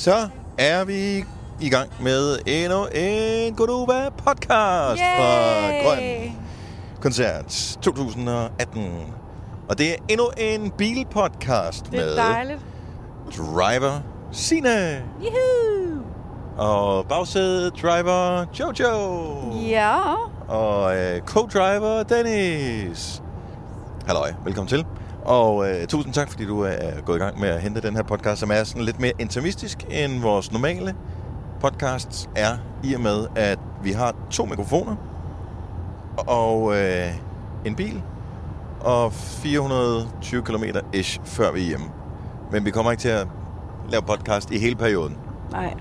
Så er vi i gang med endnu en Godova podcast fra Grøn Koncert 2018. Og det er endnu en bilpodcast Det er med dejligt. driver Sine Juhu! og bagsæde driver Jojo Ja. og øh, co-driver Dennis. Halløj, velkommen til. Og øh, tusind tak, fordi du er gået i gang med at hente den her podcast, som er sådan lidt mere intimistisk end vores normale podcasts er, i og med, at vi har to mikrofoner og øh, en bil og 420 km ish før vi er hjemme. Men vi kommer ikke til at lave podcast i hele perioden. Nej.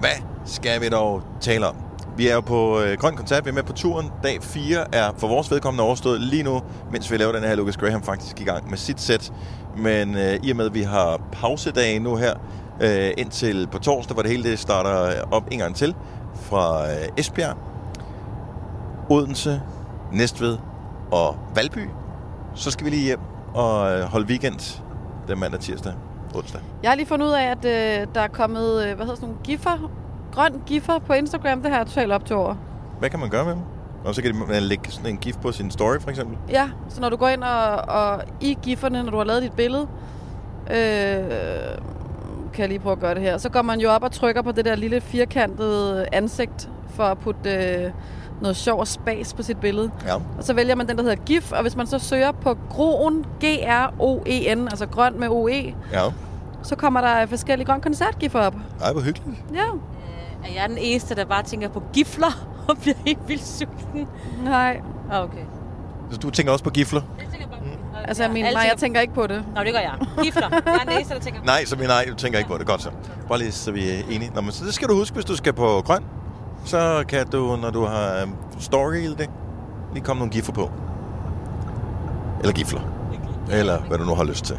Hvad skal vi dog tale om? Vi er jo på øh, Grøn Koncert, vi er med på turen. Dag 4 er for vores vedkommende overstået lige nu, mens vi laver den her Lucas Graham faktisk i gang med sit sæt. Men øh, i og med, at vi har pausedage nu her, øh, indtil på torsdag, hvor det hele det starter op en gang til, fra øh, Esbjerg, Odense, Næstved og Valby, så skal vi lige hjem og øh, holde weekend den mandag, tirsdag, onsdag. Jeg har lige fundet ud af, at øh, der er kommet, øh, hvad hedder sådan nogle giffer, grøn giffer på Instagram. Det har jeg totalt op til over. Hvad kan man gøre med dem? Og så kan man lægge sådan en gif på sin story, for eksempel. Ja, så når du går ind og, og i gifferne, når du har lavet dit billede, øh, kan jeg lige prøve at gøre det her, så går man jo op og trykker på det der lille firkantede ansigt for at putte øh, noget sjov og spas på sit billede. Ja. Og så vælger man den, der hedder GIF, og hvis man så søger på Groen, G-R-O-E-N, altså grøn med O-E, Ja. så kommer der forskellige grøn koncertgiffer op. Ej, hvor hyggeligt. Ja. Er jeg den eneste, der bare tænker på gifler og bliver helt vildt sulten? Nej. Ah, okay. Så du tænker også på gifler? Jeg tænker bare Mm. Altså, jeg mener, alle nej, jeg tænker- ikke på det. Nå, det gør jeg. Gifler. Jeg er den eneste, der tænker Nej, så nej, du tænker ikke på det. Godt så. Bare lige, så vi er enige. Nå, men så det skal du huske, hvis du skal på grøn. Så kan du, når du har øhm, storyet det, lige komme nogle gifler på. Eller gifler. Eller hvad du nu har lyst til.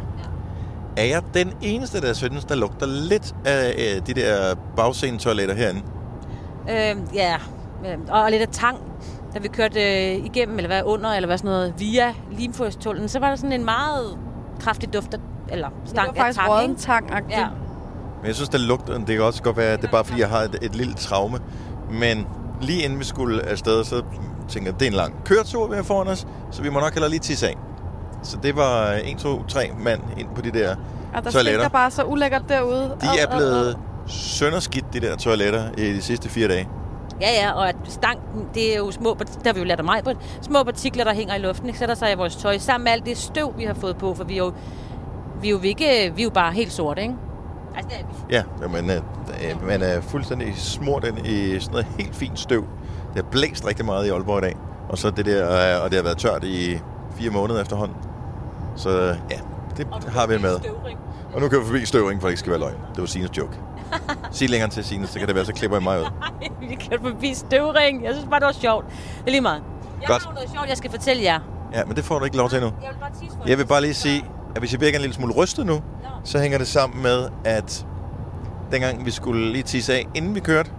Er jeg den eneste, der synes, der lugter lidt af øh, de der bagscene-toiletter herinde? Øh, ja, Øh, og, lidt af tang. Da vi kørte øh, igennem, eller hvad, under, eller hvad sådan noget, via Limfjordstunnelen, så var der sådan en meget kraftig duft af, eller Det stank var faktisk af tang, råden ikke? tang Ja. Men jeg synes, det lugter. Det kan også godt være, at det er bare fordi, jeg har et, et lille traume. Men lige inden vi skulle afsted, så tænkte jeg, det er en lang køretur, vi har foran os, så vi må nok heller lige tisse af. Så det var 1, 2, 3 mand ind på de der Og der toiletter. stinker bare så ulækkert derude. De er blevet sønderskidt, de der toiletter, i de sidste fire dage. Ja, ja, og at stanken, det er jo små, der vi jo lært af mig på, små partikler, der hænger i luften, ikke? sætter sig i vores tøj, sammen med alt det støv, vi har fået på, for vi er jo, vi er jo, ikke, vi er jo bare helt sorte, ikke? Altså, det er vi. Ja, men øh, øh, man er fuldstændig smurt ind i sådan noget helt fint støv. Det har blæst rigtig meget i Aalborg i dag. Og så det der, øh, og det har været tørt i fire måneder efterhånden. Så ja, det har vi med. Og nu kan vi forbi støvring, for det ikke skal være løgn. Det var Sines joke. Sig længere til Sines, så kan det være, så klipper jeg mig ud. Ej, vi kan forbi støvring. Jeg synes bare, det var sjovt. Det er lige meget. Jeg Godt. har noget sjovt, jeg skal fortælle jer. Ja, men det får du ikke lov til nu. Jeg vil bare tisse for Jeg vil bare lige sige, at hvis jeg virker en lille smule rystet nu, så hænger det sammen med, at dengang vi skulle lige tisse af, inden vi kørte,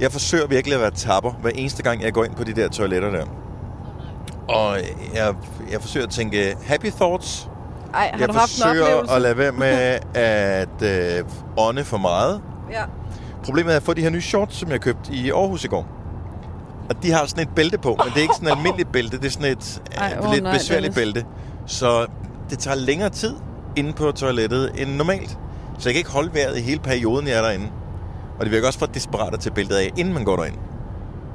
jeg forsøger virkelig at være tapper, hver eneste gang, jeg går ind på de der toiletter der. Og jeg, jeg forsøger at tænke happy thoughts. Ej, har jeg du haft en forsøger at lade være med at øh, ånde for meget. Ja. Problemet er, at fået de her nye shorts, som jeg købte i Aarhus i går. Og de har sådan et bælte på, men det er ikke sådan et almindeligt bælte. Det er sådan et Ej, åh lidt nej, besværligt Dennis. bælte. Så det tager længere tid inde på toilettet end normalt. Så jeg kan ikke holde vejret i hele perioden, jeg er derinde. Og det virker også for desperat at tage bæltet af, inden man går derind.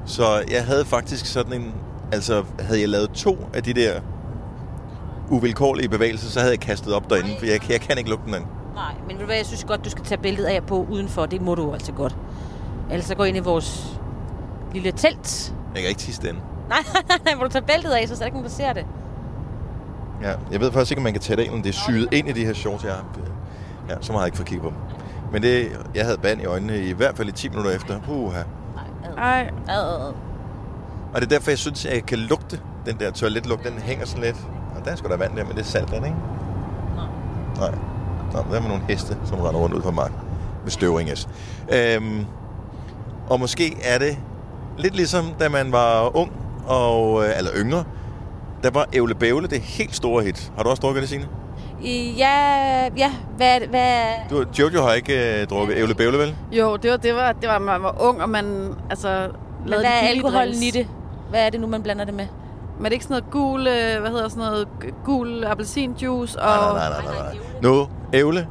Så jeg havde faktisk sådan en... Altså, havde jeg lavet to af de der uvilkårlige bevægelser, så havde jeg kastet op derinde, for jeg, jeg kan ikke lugte den anden. Nej, men ved du hvad, jeg synes godt, du skal tage billedet af på udenfor. Det må du altså godt. Ellers så gå ind i vores lille telt. Jeg kan ikke tisse den. Nej, nej, nej, hvor du tager bæltet af, så er der ikke nogen, der ser det. Ja, jeg ved faktisk ikke, om man kan tage det om det er syet ind i de her shorts, jeg har. Ja, så meget har jeg ikke fået kigget på dem. Men det, jeg havde band i øjnene i hvert fald i 10 minutter efter. Uha. Ej, Ad, ad, ad. Og det er derfor, jeg synes, at jeg kan lugte den der toiletlugt. Den hænger sådan lidt. Og der er sgu da vand der, men det er salt, den, ikke? Nej. Nå, men der er nogle heste, som render rundt ud på marken. Med støvringes. Øhm, og måske er det lidt ligesom, da man var ung, og, øh, eller yngre. Der var Ævle Bævle det helt store hit. Har du også drukket det, Signe? Ja, ja, hvad, hvad... Du, Jojo har ikke øh, drukket ævle bævle, vel? Jo, det var, det var, det var, man var ung, og man altså, Men lavede hvad de er alkoholen i det? Hvad er det nu, man blander det med? Men det er ikke sådan noget gul, øh, hvad hedder sådan noget, gul appelsinjuice og... Nej, nej, nej, nej, nej. Nu, ævle,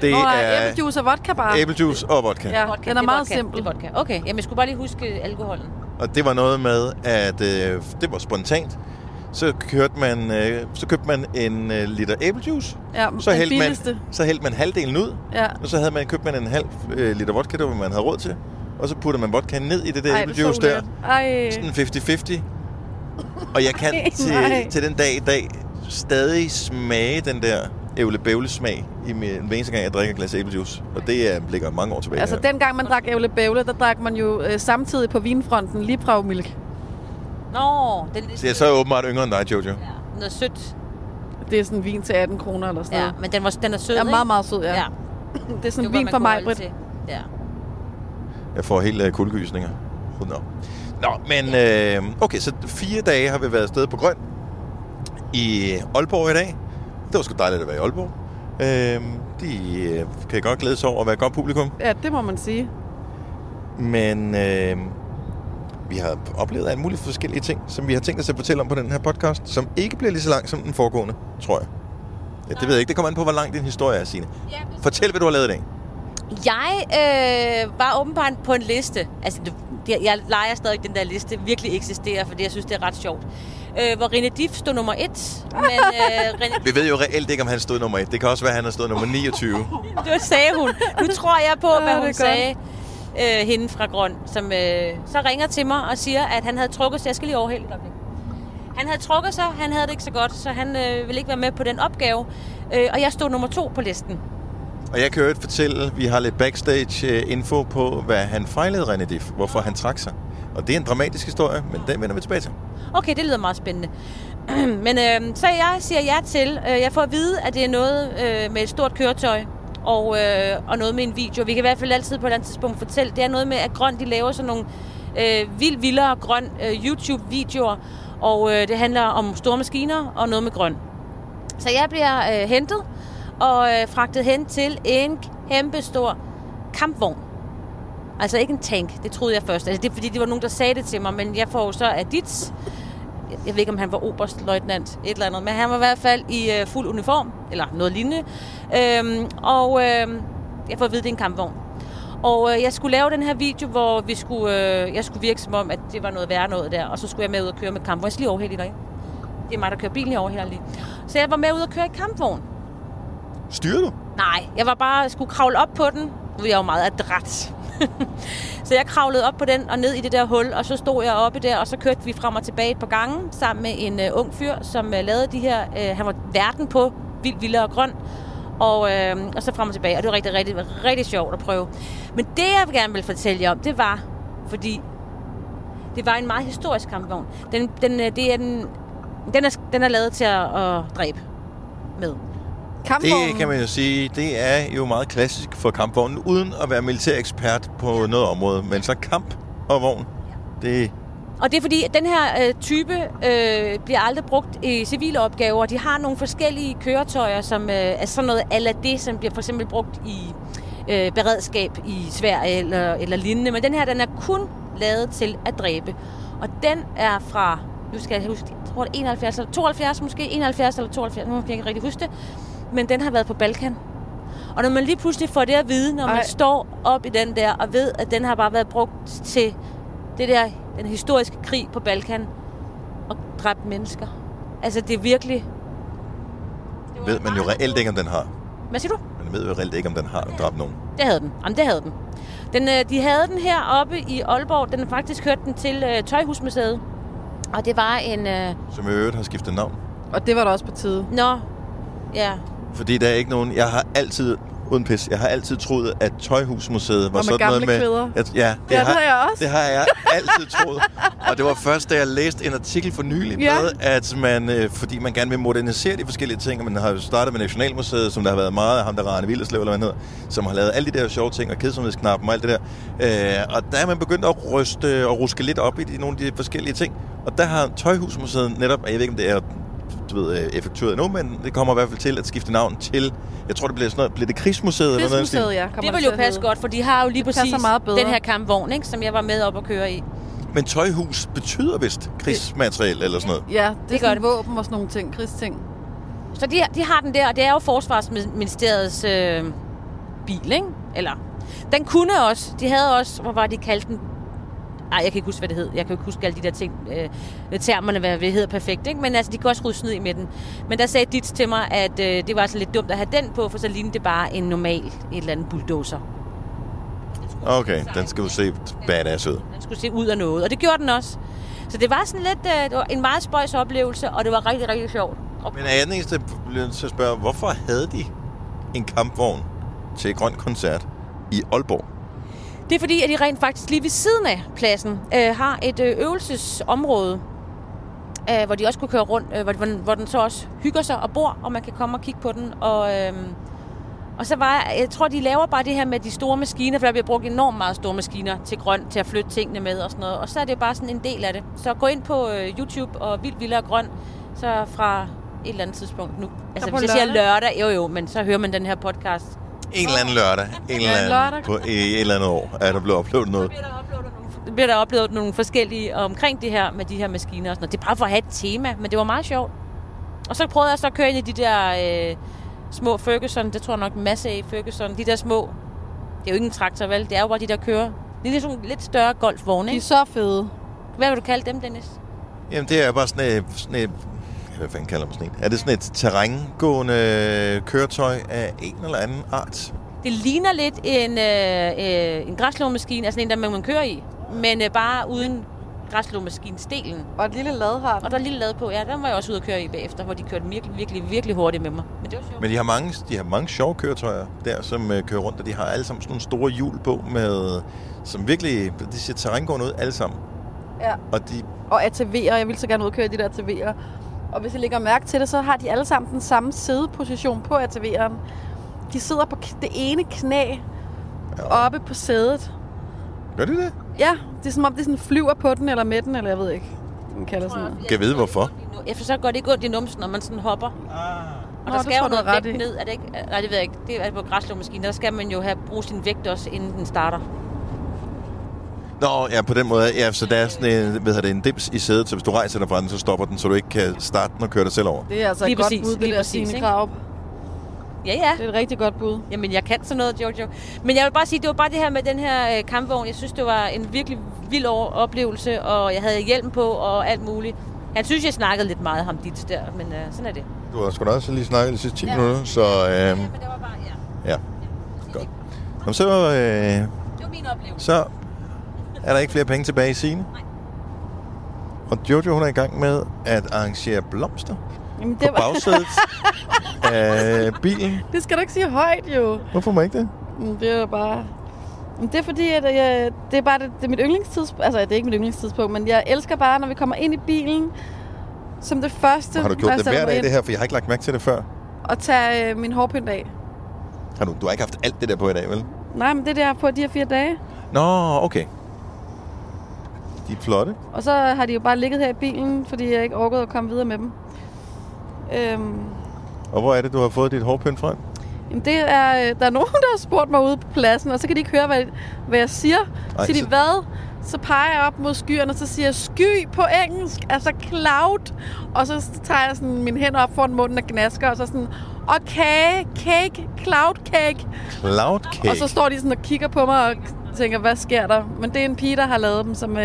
det Nå, er æblejuice og vodka bare. æblejuice og vodka. Ja, Vodka, den er det meget vodka, simpel. Det er vodka. Okay, jamen jeg skulle bare lige huske alkoholen. Og det var noget med, at øh, det var spontant. Så, kørte man, øh, så købte man en øh, liter æblejuice. Ja, Så den hældte, man, billigste. så hældte man halvdelen ud. Ja. Og så havde man købt man en halv øh, liter vodka, det var, man havde råd til. Og så puttede man vodka ned i det der Ej, det er så æblejuice der. Ej. Sådan 50-50. Og jeg kan Nej. til, til den dag i dag stadig smage den der ævle smag i min, hver eneste gang, jeg drikker et glas æblejuice. Og det er, ligger mange år tilbage. Altså, her. dengang man drak ævle bævle, der drak man jo øh, samtidig på vinfronten Librau Milk. Nå, det Så jeg så er jeg åbenbart yngre end dig, Jojo. Ja, noget sødt. Det er sådan vin til 18 kroner eller sådan Ja, noget. men den, var, den er sød, Ja, meget, meget sød, ja. ja. Det er sådan var, vin for mig, Britt. Ja. Jeg får helt uh, kuldegysninger. Nå. Nå, men øh, okay, så fire dage har vi været afsted på Grøn i Aalborg i dag. Det var sgu dejligt at være i Aalborg. Øh, de øh, kan godt glæde sig over at være et godt publikum. Ja, det må man sige. Men øh, vi har oplevet alle mulige forskellige ting, som vi har tænkt os at fortælle om på den her podcast, som ikke bliver lige så lang som den foregående, tror jeg. Ja, det ved jeg ikke. Det kommer an på, hvor lang din historie er, Signe. Fortæl, hvad du har lavet i dag. Jeg øh, var åbenbart på en liste. Altså, det, jeg leger stadig den der liste virkelig eksisterer, fordi jeg synes, det er ret sjovt. Øh, hvor René Diff stod nummer et. Men øh, René, Vi ved jo reelt ikke, om han stod nummer et. Det kan også være, at han har stået nummer 29. det sagde hun. Nu tror jeg på, Ja, hvad er hun sagde. Øh, hende fra Grøn, som øh, så ringer til mig og siger, at han havde trukket sig. Jeg skal lige overhælde øjeblik. Han havde trukket sig, han havde det ikke så godt, så han øh, ville ikke være med på den opgave. Øh, og jeg stod nummer to på listen. Og jeg kan jo fortælle, vi har lidt backstage-info øh, på, hvad han fejlede, René Diff. Hvorfor han trak sig. Og det er en dramatisk historie, men den vender vi tilbage til. Okay, det lyder meget spændende. Men øh, så jeg siger ja til. Øh, jeg får at vide, at det er noget øh, med et stort køretøj og, øh, og noget med en video. Vi kan i hvert fald altid på et eller andet tidspunkt fortælle, det er noget med, at Grøn de laver sådan nogle øh, vild, vildere grøn øh, YouTube-videoer. Og øh, det handler om store maskiner og noget med grøn. Så jeg bliver øh, hentet og øh, fragtet hen til en kæmpe stor kampvogn. Altså ikke en tank, det troede jeg først. Altså det er fordi, det var nogen, der sagde det til mig, men jeg får så af dit... Jeg ved ikke, om han var oberstløjtnant, et eller andet, men han var i hvert fald i øh, fuld uniform, eller noget lignende. Øhm, og øh, jeg får at vide, at det er en kampvogn. Og øh, jeg skulle lave den her video, hvor vi skulle, øh, jeg skulle virke som om, at det var noget værre noget der, og så skulle jeg med ud og køre med kampvogn. Jeg skal lige overhælde dig. Det er mig, der kører bilen, jeg overhælder lige. Så jeg var med ud og køre i kampvogn. Styrer du? Nej, jeg var bare skulle kravle op på den. Nu er jeg jo meget adræt. så jeg kravlede op på den og ned i det der hul, og så stod jeg oppe der, og så kørte vi frem og tilbage et par gange sammen med en uh, ung fyr, som uh, lavede de her... Uh, han var verden på Vild, Vildere og Grøn. Og, uh, og så frem og tilbage, og det var rigtig, rigtig, rigtig sjovt at prøve. Men det, jeg gerne vil fortælle jer om, det var, fordi det var en meget historisk kampvogn. Den, den, uh, det er den, den, er, den er lavet til at, at dræbe med. Kampvognen. Det kan man jo sige, det er jo meget klassisk for kampvognen, uden at være militærekspert på noget område. Men så kamp og vogn, det Og det er fordi, at den her øh, type øh, bliver aldrig brugt i civile opgaver. De har nogle forskellige køretøjer, som øh, er sådan noget ala det, som bliver for eksempel brugt i øh, beredskab i Sverige eller, eller lignende. Men den her, den er kun lavet til at dræbe. Og den er fra, nu skal jeg huske, jeg tror det er 71 eller 72 måske, 71 eller 72, nu kan jeg ikke rigtig huske det. Men den har været på Balkan. Og når man lige pludselig får det at vide, når man Ej. står op i den der, og ved, at den har bare været brugt til det der, den historiske krig på Balkan, og dræbt mennesker. Altså, det er virkelig... Det ved man jo reelt ikke, om den har. Hvad siger du? Man ved jo reelt ikke, om den har dræbt nogen. Det havde den. Jamen, det havde den. den øh, de havde den her oppe i Aalborg. Den har faktisk hørt den til øh, Tøjhusmuseet. Og det var en... Øh, Som i øvrigt har skiftet navn. Og det var da også på tide. nå, ja. Fordi der er ikke nogen... Jeg har altid, uden pis, jeg har altid troet, at Tøjhusmuseet var, med sådan noget med... kvæder. At, ja, det, Ja, det har, har jeg også. Det har jeg altid troet. Og det var først, da jeg læste en artikel for nylig Ja. med, at man, øh, fordi man gerne vil modernisere de forskellige ting, og man har jo startet med Nationalmuseet, som der har været meget af ham, der Rane Villerslev, eller hvad han hedder, som har lavet alle de der sjove ting, og kedsomhedsknappen og alt det der. Øh, og der er man begyndt at ryste og ruske lidt op i de, nogle af de forskellige ting. Og der har Tøjhusmuseet netop, og jeg ved ikke, om det er du ved, øh, effektueret endnu, men det kommer i hvert fald til at skifte navn til, jeg tror, det bliver sådan noget, bliver det Krigsmuseet? eller noget? ja. Det vil jo passe godt, for de har jo lige Det præcis meget bedre. den her kampvogn, ikke, som jeg var med op og køre i. Men tøjhus betyder vist krigsmateriel eller sådan noget. Ja, det, Det det gør er det. sådan våben og sådan nogle ting, krigsting. Så de, de har den der, og det er jo Forsvarsministeriets øh, bil, ikke? Eller, den kunne også, de havde også, hvor var de kaldt den? Nej, jeg kan ikke huske, hvad det hed. Jeg kan ikke huske alle de der ting, øh, termerne, hvad det hedder perfekt, ikke? Men altså, de kan også rydde snyd i med den. Men der sagde dit til mig, at øh, det var altså lidt dumt at have den på, for så lignede det bare en normal, et eller andet bulldozer. Okay, den skal jo se badass ud. Den skulle se ud af noget, og det gjorde den også. Så det var sådan lidt, øh, det var en meget spøjs oplevelse, og det var rigtig, rigtig sjovt. Men er jeg den eneste, der til at spørge, hvorfor havde de en kampvogn til grøn koncert i Aalborg? Det er fordi, at de rent faktisk lige ved siden af pladsen øh, har et øh, øvelsesområde, øh, hvor de også kunne køre rundt, øh, hvor, hvor, den så også hygger sig og bor, og man kan komme og kigge på den. Og, øh, og så var jeg tror, de laver bare det her med de store maskiner, for der bliver brugt enormt meget store maskiner til grøn, til at flytte tingene med og sådan noget. Og så er det jo bare sådan en del af det. Så gå ind på øh, YouTube og Vildt Vildere Grøn, så fra et eller andet tidspunkt nu. Altså hvis jeg siger lørdag? lørdag, jo jo, men så hører man den her podcast. En eller anden lørdag, en eller anden, lørdag. på, et eller andet år, er der blevet uploadet noget. bliver nogle, bliver der uploadet nogle forskellige omkring det her med de her maskiner og sådan noget. Det er bare for at have et tema, men det var meget sjovt. Og så prøvede jeg så at køre ind i de der øh, små Ferguson, det tror jeg nok masse af Ferguson, de der små, det er jo ikke en traktor, vel? Det er jo bare de der kører. Det er ligesom lidt større golfvogne, De er ikke? så fede. Hvad vil du kalde dem, Dennis? Jamen, det er bare sådan et, sådan et hvad fanden kalder man sådan et? Er det sådan et terrængående køretøj af en eller anden art? Det ligner lidt en, øh, øh, en græslåmaskine, altså en, der man kører i, men øh, bare uden græslåmaskinen-stelen. Og et lille lad har den. Og der er lille lade på, ja, den var jeg også ude at køre i bagefter, hvor de kørte virkelig, virkelig, virkelig hurtigt med mig. Men det var sjovt. Men de har mange, de har mange sjove køretøjer der, som øh, kører rundt, og de har alle sammen sådan nogle store hjul på, med, som virkelig, de ser terrængående ud alle sammen. Ja. Og de, Og ATV'er. Jeg vil så gerne udkøre de der ATV'er. Og hvis I lægger mærke til det, så har de alle sammen den samme sædeposition på ATV'eren. De sidder på det ene knæ oppe på sædet. gør de det? Ja, det er som om, det sådan flyver på den eller med den, eller jeg ved ikke. Den kalder sådan noget. Kan jeg vide, hvorfor? Efter så går det ikke ondt i numsen, når man sådan hopper. Og Nå, der skal jo jeg, noget vægt ned, er det ikke? Nej, det ved jeg ikke. Det er på græslåmaskinen. Der skal man jo have bruge sin vægt også, inden den starter. Nå, ja, på den måde. Ja, så der er sådan en, hvad hedder det, en dims i sædet, så hvis du rejser dig fra den, så stopper den, så du ikke kan starte den og køre dig selv over. Det er altså Lige et godt præcis, bud, det lige der Signe? Krav. Ja, ja. Det er et rigtig godt bud. Jamen, jeg kan sådan noget, Jojo. Men jeg vil bare sige, det var bare det her med den her øh, kampvogn. Jeg synes, det var en virkelig vild over- oplevelse, og jeg havde hjelm på og alt muligt. Han synes, jeg snakkede lidt meget ham dit der, men øh, sådan er det. Du har sgu da også lige snakket de sidste 10 Ja. minutter, så øh, Men det var bare, ja. ja, godt. Nå, så, øh, Det var min oplevelse. så er der ikke flere penge tilbage i sine. Og Jojo, hun er i gang med at arrangere blomster Jamen, på det, var, bagsædet af bilen. det skal du ikke sige højt, jo. Hvorfor må ikke det? Det er bare... Det er fordi, at jeg, det er bare det, det er mit yndlingstidspunkt. Altså, det er ikke mit yndlingstidspunkt, men jeg elsker bare, når vi kommer ind i bilen, som det første... Har du gjort det hver dag, ind, det her? For jeg har ikke lagt mærke til det før. Og tage øh, min hårpynt af. Har du, du har ikke haft alt det der på i dag, vel? Nej, men det der på de her fire dage. Nå, okay. De er flotte. Og så har de jo bare ligget her i bilen, fordi jeg ikke orkede at komme videre med dem. Øhm, Og hvor er det, du har fået dit hårpynt fra? jamen det er, øh, der er nogen, der har spurgt mig ude på pladsen, og så kan de ikke høre, hvad, hvad jeg siger. Ej, så siger så- de, hvad? Så peger jeg op mod skyerne, og så siger jeg sky på engelsk, altså cloud. Og så tager jeg sådan mine hænder op foran munden og gnasker, og så sådan, og kage, cake, cloud cake. Cloud cake. Og så står de sådan og kigger på mig og tænker, hvad sker der? Men det er en pige, der har lavet dem, som... Øh,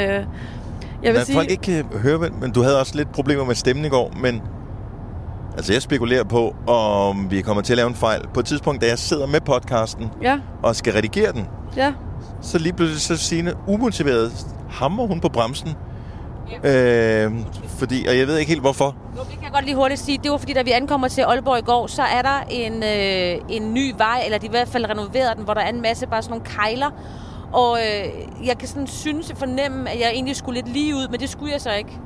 jeg vil sige, folk ikke kan høre, men- men du havde også lidt problemer med stemmen i går, men altså jeg spekulerer på, om vi kommer til at lave en fejl. På et tidspunkt, da jeg sidder med podcasten Ja, og skal redigere den, ja. så lige pludselig så Signe umotiveret hammer hun på bremsen. Øh, fordi, og jeg ved ikke helt hvorfor. Jo, det kan jeg godt lige hurtigt sige. Det var fordi, da vi ankommer til Aalborg i går, så er der en, øh, en ny vej, eller de i hvert fald renoveret den, hvor der er en masse bare sådan nogle kejler. Og øh, jeg kan sådan synes og fornemme, at jeg egentlig skulle lidt lige ud, men det skulle jeg så ikke.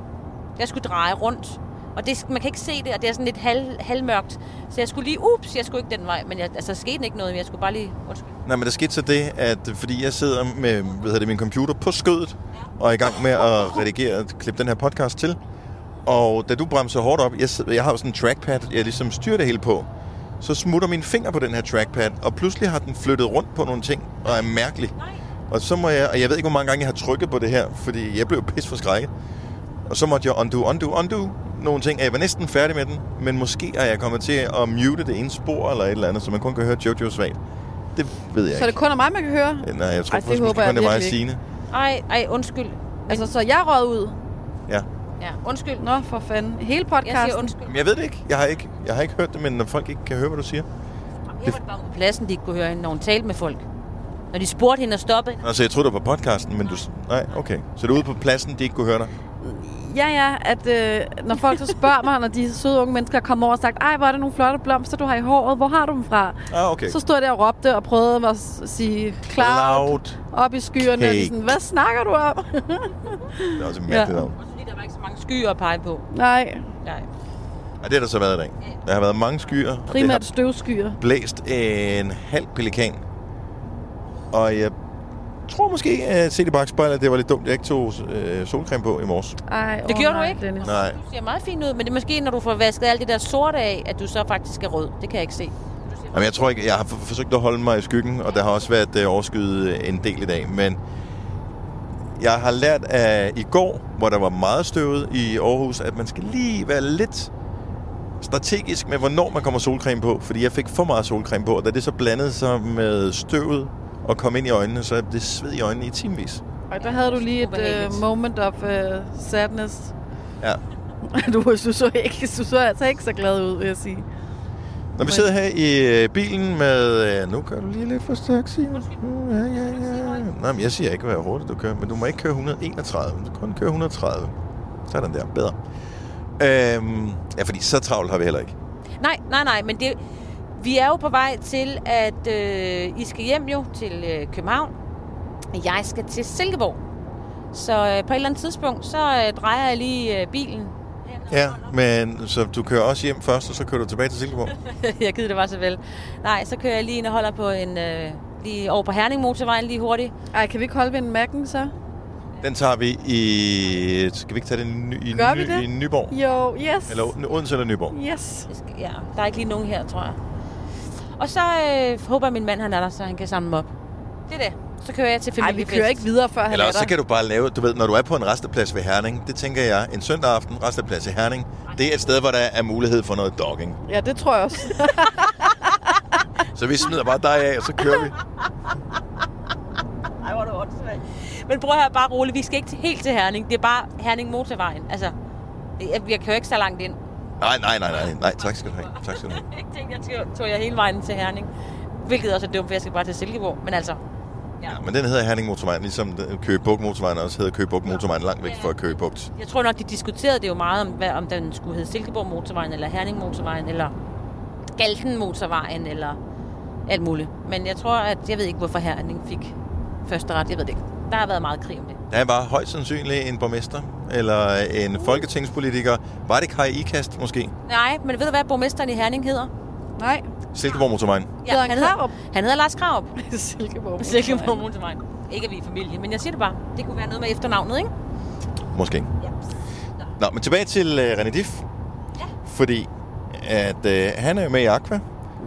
Jeg skulle dreje rundt. Og det, man kan ikke se det, og det er sådan lidt halv, halvmørkt. Så jeg skulle lige, ups, jeg skulle ikke den vej. Men jeg, altså, der skete ikke noget, men jeg skulle bare lige, undskyld. Nej, men der skete så det, at fordi jeg sidder med hvad hedder det, min computer på skødet, og er i gang med at redigere, klippe den her podcast til, Og da du bremser hårdt op, jeg, sidder- jeg har jo sådan en trackpad, jeg ligesom styrer det hele på, så smutter min finger på den her trackpad, og pludselig har den flyttet rundt på nogle ting, og er mærkelig. Og så må jeg, og jeg ved ikke, hvor mange gange jeg har trykket på det her, fordi jeg blev pis for skrækket. Og så måtte jeg undo, undo, undo nogle ting. Jeg var næsten færdig med den, men måske er jeg kommet til at mute det ene spor eller et eller andet, så man kun kan høre Jojo svagt. Det ved jeg Så er det ikke. kun af mig, man kan høre? Nej, jeg tror Ej, det faktisk, håber måske jeg kun det er mig og virkelig Signe. Ej, ej, undskyld. Altså, så jeg rød ud? Ja. Ja, undskyld. Nå, for fanden. Hele Jeg podcasten? siger undskyld. Men jeg ved det ikke. Jeg har ikke, jeg har ikke hørt det, men når folk ikke kan høre, hvad du siger. Jeg var bare ude på pladsen, de ikke kunne høre hende, når hun talte med folk. Når de spurgte hende og stoppede. Altså, jeg troede, det var på podcasten, men du... Nej, okay. Så det er ude på pladsen, de ikke kunne høre dig? Ja, ja, at øh, når folk så spørger mig, når de søde unge mennesker kommer over og sagt, ej, hvor er det nogle flotte blomster, du har i håret, hvor har du dem fra? Ah, okay. Så stod jeg der og råbte og prøvede at sige cloud Loud. op i skyerne. Og de Cake. sådan, hvad snakker du om? Det er også mærkeligt Ja. navn. Fordi der var ikke så mange skyer at pege på. Nej, Nej. Ja, det har der så været i dag. Der har været mange skyer. primært støvskyer. blæst en halv pelikan. Og jeg tror måske, at set i bagspejlet, at det var lidt dumt, at jeg ikke tog øh, solcreme på i morges. Ej, Det gjorde nej, du ikke? Dennis. Nej. Du ser meget fint ud, men det er måske, når du får vasket alt det der sorte af, at du så faktisk er rød. Det kan jeg ikke se. Jamen, jeg tror ikke, jeg har for- forsøgt at holde mig i skyggen, og der har også været øh, overskyet en del i dag. Men jeg har lært af i går, hvor der var meget støvet i Aarhus, at man skal lige være lidt strategisk med, hvornår man kommer solcreme på. Fordi jeg fik for meget solcreme på, og da det så blandede sig med støvet og kom ind i øjnene, så er det sved i øjnene i timevis. Ej, der havde du lige et uh, moment of uh, sadness. Ja. Du, du, så ikke, du så altså ikke så glad ud, vil jeg sige. Når vi sidder her i øh, bilen med... Nu kører du lige lidt for stærkt, Simon. Ja, ja, ja. Nej, men jeg siger ikke, hvor hurtigt du kører, men du må ikke køre 131. Du kan kun køre 130. Sådan der. Bedre. Øhm, ja, fordi så travlt har vi heller ikke. Nej, nej, nej, men det, vi er jo på vej til, at øh, I skal hjem jo til øh, København. Jeg skal til Silkeborg. Så øh, på et eller andet tidspunkt, så øh, drejer jeg lige øh, bilen. Ja, men så du kører også hjem først, og så kører du tilbage til Silkeborg? jeg gider det bare så vel. Nej, så kører jeg lige ind og holder på en... Øh, lige over på Herning motorvejen lige hurtigt. Ej, kan vi ikke holde ved en Mac'en så? Den tager vi i... Skal vi ikke tage den i, Ny- i, Gør vi Ny- det? i Nyborg? Jo, yes. Eller Odense eller Nyborg? Yes. Ja, der er ikke lige nogen her, tror jeg. Og så øh, håber min mand han er der, så han kan samle dem op. Det er det. Så kører jeg til Ej, vi familiefest. kører ikke videre, før han Eller er også så der. kan du bare lave, du ved, når du er på en resteplads ved Herning, det tænker jeg, en søndag aften, resteplads i Herning, det er et sted, hvor der er mulighed for noget dogging. Ja, det tror jeg også. Så vi smider bare dig af, og så kører vi. Ej, hvor er det åndssvagt. Men prøv høre, bare roligt. Vi skal ikke helt til Herning. Det er bare Herning Motorvejen. Altså, jeg, jeg kører ikke så langt ind. Nej, nej, nej, nej, nej, tak skal du have. Tak skal du have. Jeg tænkte, jeg tog, tog jeg hele vejen til Herning. Hvilket også er dumt, for jeg skal bare til Silkeborg. Men altså, ja. Ja, men den hedder Herning Motorvejen, ligesom Køge Bugt Motorvejen også hedder Køge Bugt Motorvejen, langt væk fra Køge Bugt. Jeg tror nok, de diskuterede det jo meget om, hvad, om den skulle hedde Silkeborg Motorvejen, eller Herning Motorvejen, eller Galten Motorvejen, eller alt muligt. Men jeg tror, at jeg ved ikke, hvorfor Herning fik første ret. Jeg ved det ikke. Der har været meget krig om det. Der var højst sandsynligt en borgmester, eller en folketingspolitiker. Var det Kai Ikast måske? Nej, men ved du, hvad borgmesteren i Herning hedder? Nej, Silkeborg Motorvejen. Hedder han Krarup? han hedder Lars Krarup. Silkeborg. Silkeborg Motorvejen. Ikke at vi er familie, men jeg siger det bare. Det kunne være noget med efternavnet, ikke? Måske. Ja. Nå, men tilbage til uh, René Diff. Ja. Fordi at uh, han er jo med i Aqua,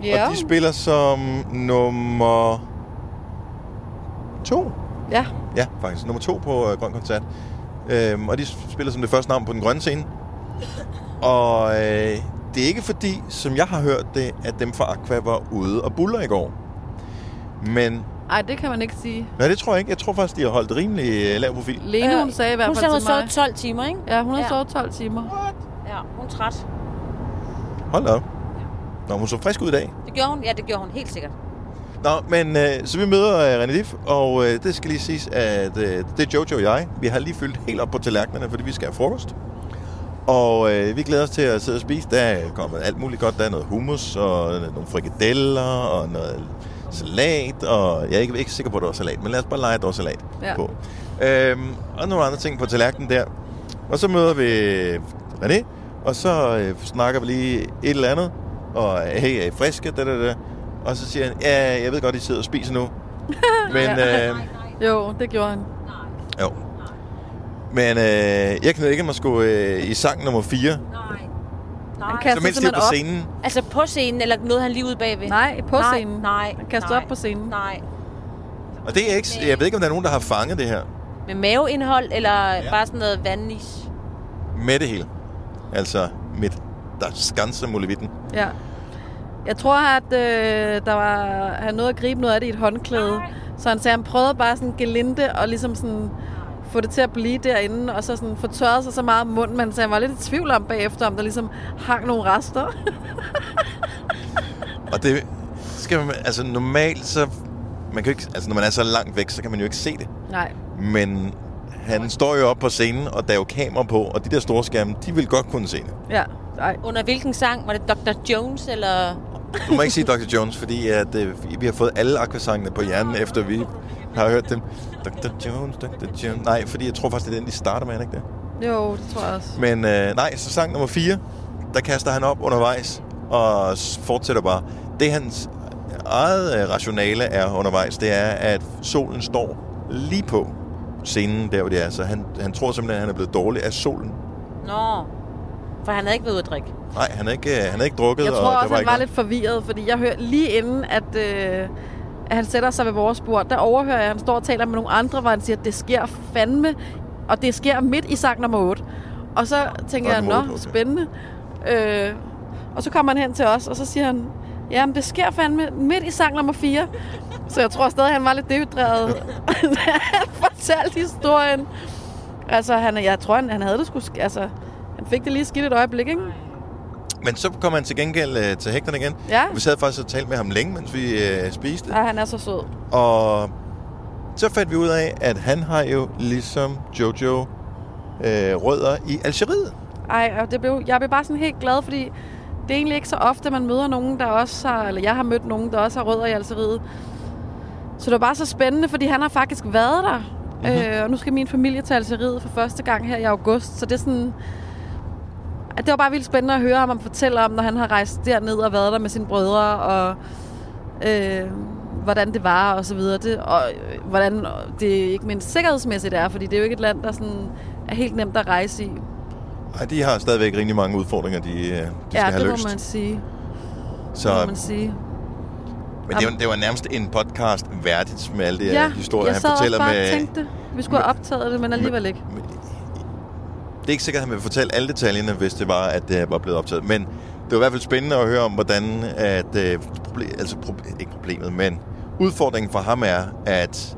Ja. og de spiller som nummer to. Ja. Ja, faktisk. Nummer to på uh, Grøn Koncert. Øhm, og de spiller som det første navn på den grønne scene. Og øh, det er ikke fordi, som jeg har hørt det, at dem fra Aqua var ude og buller i går. Men Ej, det kan man ikke sige. nej, det tror jeg ikke. Jeg tror faktisk, de har holdt rimelig øh, lav profil. Lene, hun sagde i hvert Hun fald sagde, hun til mig. sov 12 timer, ikke? Ja, hun har Ja. sovet 12 timer. Ja, hun er træt. Hold da op. Nå, hun så frisk ud i dag. Det gjorde hun. Ja, det gjorde hun helt sikkert. Nå, men øh, så vi møder øh, René Diff, og øh, det skal lige siges, at øh, det er Jojo og jeg. Vi har lige fyldt helt op på tallerkenerne, fordi vi skal have frokost. Og øh, vi glæder os til at sidde og spise. Der er kommet alt muligt godt. Der er noget hummus, og nogle frikadeller, og noget salat. Og jeg er ikke, ikke sikker på, at det var salat, men lad os bare lege, at der var salat Ja. på. Øhm, og nogle andre ting på tallerkenen der. Og så møder vi René, og så øh, snakker vi lige et eller andet. Og hey, er I friske? Da, da, da. Og så siger han, ja, jeg ved godt, I sidder og spiser nu. Men, øh, Jo, det gjorde han. jo. Men øh, jeg knæede ikke mig sgu øh, i sang nummer 4. Nej. Han Nej. kaster Så mens de var på op. scenen. Altså på scenen, eller noget han lige ude bagved? Nej, på nej, scenen. Nej, Han kaster nej, op på scenen. Nej. Og det er ikke, jeg ved ikke, om der er nogen, der har fanget det her Med maveindhold, eller ja. bare sådan noget vandis? med det hele. Altså mit der skanse muligheden. Ja. Jeg tror, at øh, der var, han nåede at gribe noget af det i et håndklæde. Så han sagde, han prøvede bare sådan gelinde og ligesom sådan få det til at blive derinde, og så sådan få tørret sig så meget om munden, men så han var lidt i tvivl om bagefter, om der ligesom hang nogle rester. Og det skal man, altså normalt så, man kan ikke, altså når man er så langt væk, så kan man jo ikke se det. Nej. Men han står jo op på scenen, og der er jo kamera på, og de der store skærme, de vil godt kunne se det. Ja, nej. Under hvilken sang? Var det Dr. Jones, eller... Du må ikke sige Dr. Jones, fordi at, øh, vi har fået alle aquasangene på hjernen, efter vi har hørt dem. Dr. Jones, Dr. Jones. Nej, fordi jeg tror faktisk, det er den, de starter med, ikke det? Jo, det tror jeg også. Men øh, nej, så sang nummer 4, der kaster han op undervejs, og fortsætter bare. Det hans eget øh, rationale er undervejs, det er, at solen står lige på scenen, der hvor det er. Så han, han tror simpelthen, at han er blevet dårlig af solen. Nå, for han havde ikke været ude at drikke. Nej, han har ikke, øh, han har ikke drukket. Jeg og tror der også, han ikke var noget. lidt forvirret, fordi jeg hørte lige inden, at, øh, at han sætter sig ved vores bord, der overhører jeg, at han står og taler med nogle andre, hvor han siger, at det sker fandme, og det sker midt i sang nummer 8. Og så tænker jeg, nå, okay. spændende. Øh, og så kommer han hen til os, og så siger han, jamen det sker fandme midt i sang nummer 4. Så jeg tror stadig, han var lidt dehydreret, da han fortalte historien. Altså, han, jeg tror, han, han havde det sgu... Altså, han fik det lige skidt et øjeblik, ikke? Men så kom han til gengæld øh, til hægterne igen. Ja. Vi sad faktisk og talte med ham længe, mens vi øh, spiste. Ja, han er så sød. Og så fandt vi ud af, at han har jo ligesom Jojo øh, rødder i Algeriet. Ej, og det blev, jeg blev bare sådan helt glad, fordi det er egentlig ikke så ofte, man møder nogen, der også har, eller jeg har mødt nogen, der også har rødder i Algeriet. Så det var bare så spændende, fordi han har faktisk været der. Mm-hmm. Øh, og nu skal min familie til Algeriet for første gang her i august, så det er sådan... at Det var bare vildt spændende at høre ham om fortælle om, når han har rejst derned og været der med sine brødre, og øh, hvordan det var og så videre. Det, og øh, hvordan det ikke mindst sikkerhedsmæssigt er, fordi det er jo ikke et land, der sådan er helt nemt at rejse i. Ej, de har stadigvæk rigtig mange udfordringer, de, øh, de skal ja, have det løst. må man sige. Så, Det må man sige. men det var, det var nærmest en podcast værdigt med alle de Ja, historier, jeg han sad fortæller også bare med... tænkte, vi skulle have optaget det, men alligevel ikke. Det er ikke sikkert, at han vil fortælle alle detaljerne, hvis det var, at det var blevet optaget. Men det var i hvert fald spændende at høre om, hvordan at, øh, altså proble- ikke problemet, men udfordringen for ham er, at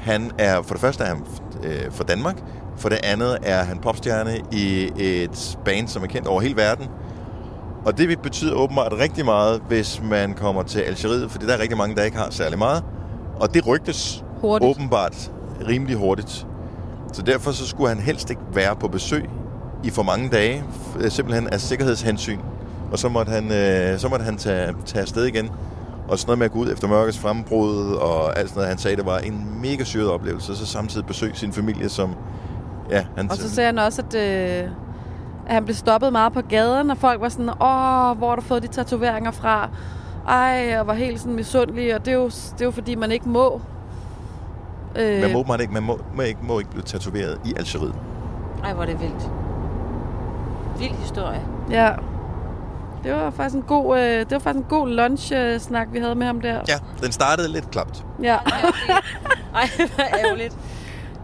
han er, for det første er han øh, fra Danmark, for det andet er han popstjerne i et band, som er kendt over hele verden. Og det betyder åbenbart rigtig meget, hvis man kommer til Algeriet, fordi der er rigtig mange, der ikke har særlig meget. Og det rygtes Hurtigt. åbenbart rimelig hurtigt. Så derfor så skulle han helst ikke være på besøg i for mange dage, simpelthen af sikkerhedshensyn. Og så måtte han, øh, så måtte han tage, tage afsted igen. Og sådan noget med at gå ud efter mørkets frembrud og alt sådan noget. Han sagde, det var en mega syret oplevelse. Og så samtidig besøge sin familie, som... Ja, han, Og så sagde han også, at, øh, at han blev stoppet meget på gaden, og folk var sådan, åh, hvor har du fået de tatoveringer fra? Ej, og var helt sådan misundelig, og det er jo, det er jo fordi, man ikke må. Øh, man må, man ikke, man må, må, ikke, må ikke blive tatoveret i Algeriet. Ej, hvor er det vildt. Vild historie. Ja. Det var faktisk en god, øh, det var faktisk en god lunch-snak, vi havde med ham der. Ja, den startede lidt klapt. Ja, Ej, hvor ærgerligt.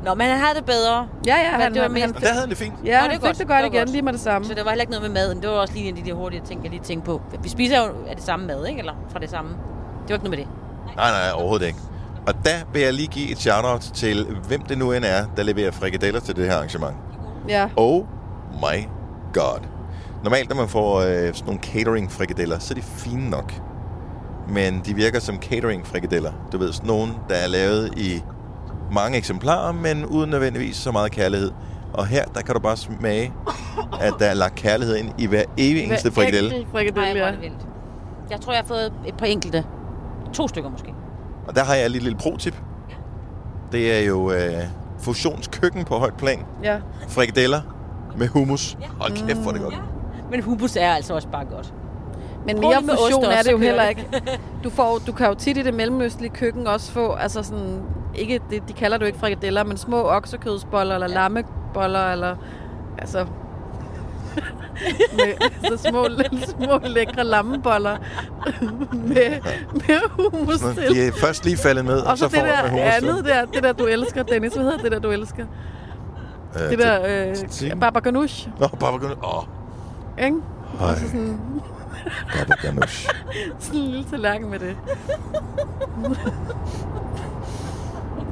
Nå, men han havde det bedre. ja, ja Men han, det var han, mest- han, der havde han det fint. ja, Nå, han det er fik godt. det godt Det var igen, godt. lige med det samme. Så det var heller ikke noget med maden. Det var også lige en af de hurtige ting, jeg lige tænkte på. Vi spiser jo af det samme mad, ikke? Eller fra det samme. Det var ikke noget med det. Nej, nej, overhovedet ikke. Og der vil jeg lige give et shout-out til, hvem det nu end er, der leverer frikadeller til det her arrangement. Ja, Oh my god. Normalt, når man får øh, sådan nogle catering-frikadeller, så er de fine nok. Men de virker som catering-frikadeller. Du ved, sådan nogle, der er lavet i mange eksemplarer, men uden nødvendigvis så meget kærlighed. Og her, der kan du bare smage, at der er lagt kærlighed ind i hver evig eneste frikadelle. frikadelle, er ja. Jeg tror, jeg har fået et par enkelte. To stykker måske. Og der har jeg et lille, lille pro-tip. Det er jo øh, fusionskøkken på højt plan. ja. Frikadeller med hummus. Hold kæft, hvor er det godt. Men hummus er altså også bare godt. Men Prøv mere med fusion er det jo heller ikke. Du, får, du kan jo tit i det mellemøstlige køkken også få, altså sådan, ikke, det, de kalder det jo ikke frikadeller, men små oksekødsboller eller boller, eller altså med så små, små lækre lammeboller med, med hummus til. De er først lige faldet ned, Og så, så det får der man andet der, det der du elsker, Dennis. Hvad hedder det der, du elsker? Øh, Det der øh, baba ganoush, Nå, baba ganoush. Åh, ikke? Og så sådan, Baba ganoush. sådan en lille tallerken med det.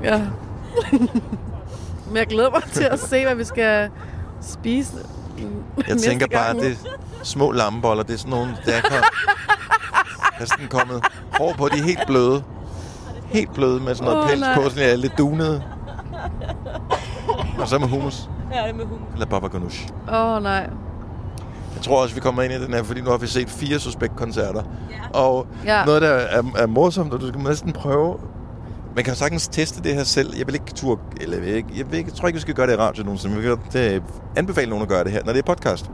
ja. Men jeg glæder mig til at se, hvad vi skal spise Jeg næste tænker bare, gang. at det er små lammeboller. Det er sådan nogle, der er, er sådan kommet hår på. De er helt bløde. Helt bløde med sådan noget oh, pels nej. på, sådan er lidt dunede. Og så med hummus. Ja, det er med hummus. Eller baba ganoush. Åh, oh, nej. Jeg tror også, vi kommer ind i den her, fordi nu har vi set fire Suspekt-koncerter. Ja. Og Ja. noget, der er, er morsomt, og du skal næsten prøve... Man kan jo sagtens teste det her selv. Jeg vil ikke tur, eller jeg, vil ikke, jeg, vil ikke, jeg tror ikke, vi skal gøre det i radio nogensinde. Vi kan øh, anbefale nogen at gøre det her, når det er podcast.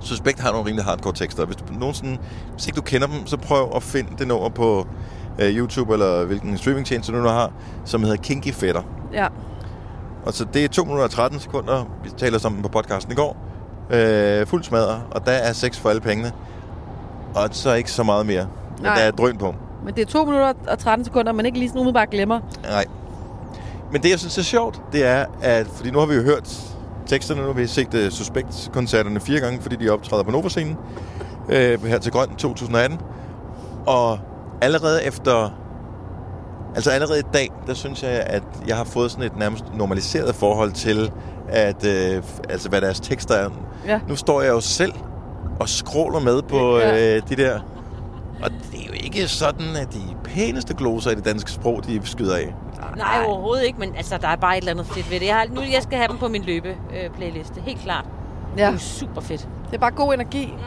Suspekt har nogle rimelig hardcore tekster. Hvis, du, nogensinde, hvis ikke du kender dem, så prøv at finde det nummer på øh, YouTube, eller hvilken streamingtjeneste du nu har, som hedder Kinky Fætter. Ja. Og så det er 2 minutter og 13 sekunder. Vi taler sammen på podcasten i går. Øh, fuld smadret, og der er sex for alle pengene. Og så ikke så meget mere. Men Nej. der er drøn på. Men det er 2 minutter og 13 sekunder, man ikke lige sådan umiddelbart glemmer. Nej. Men det, jeg synes er sjovt, det er, at... Fordi nu har vi jo hørt teksterne, nu har vi set uh, Suspekt-koncerterne fire gange, fordi de optræder på Nova-scenen øh, her til Grøn 2018. Og allerede efter... Altså allerede i dag, der synes jeg, at jeg har fået sådan et nærmest normaliseret forhold til, at, øh, altså, hvad deres tekster er. Ja. Nu står jeg jo selv og scroller med på Ja. øh, de der... Og jo ikke sådan, at de pæneste gloser i det danske sprog, de skyder af. Nej, overhovedet ikke, men altså, der er bare et eller andet fedt ved det. Jeg har, nu jeg skal have dem på min løbe-playliste, helt klart. Det Ja. er jo super fedt. Det er bare god energi. Ja,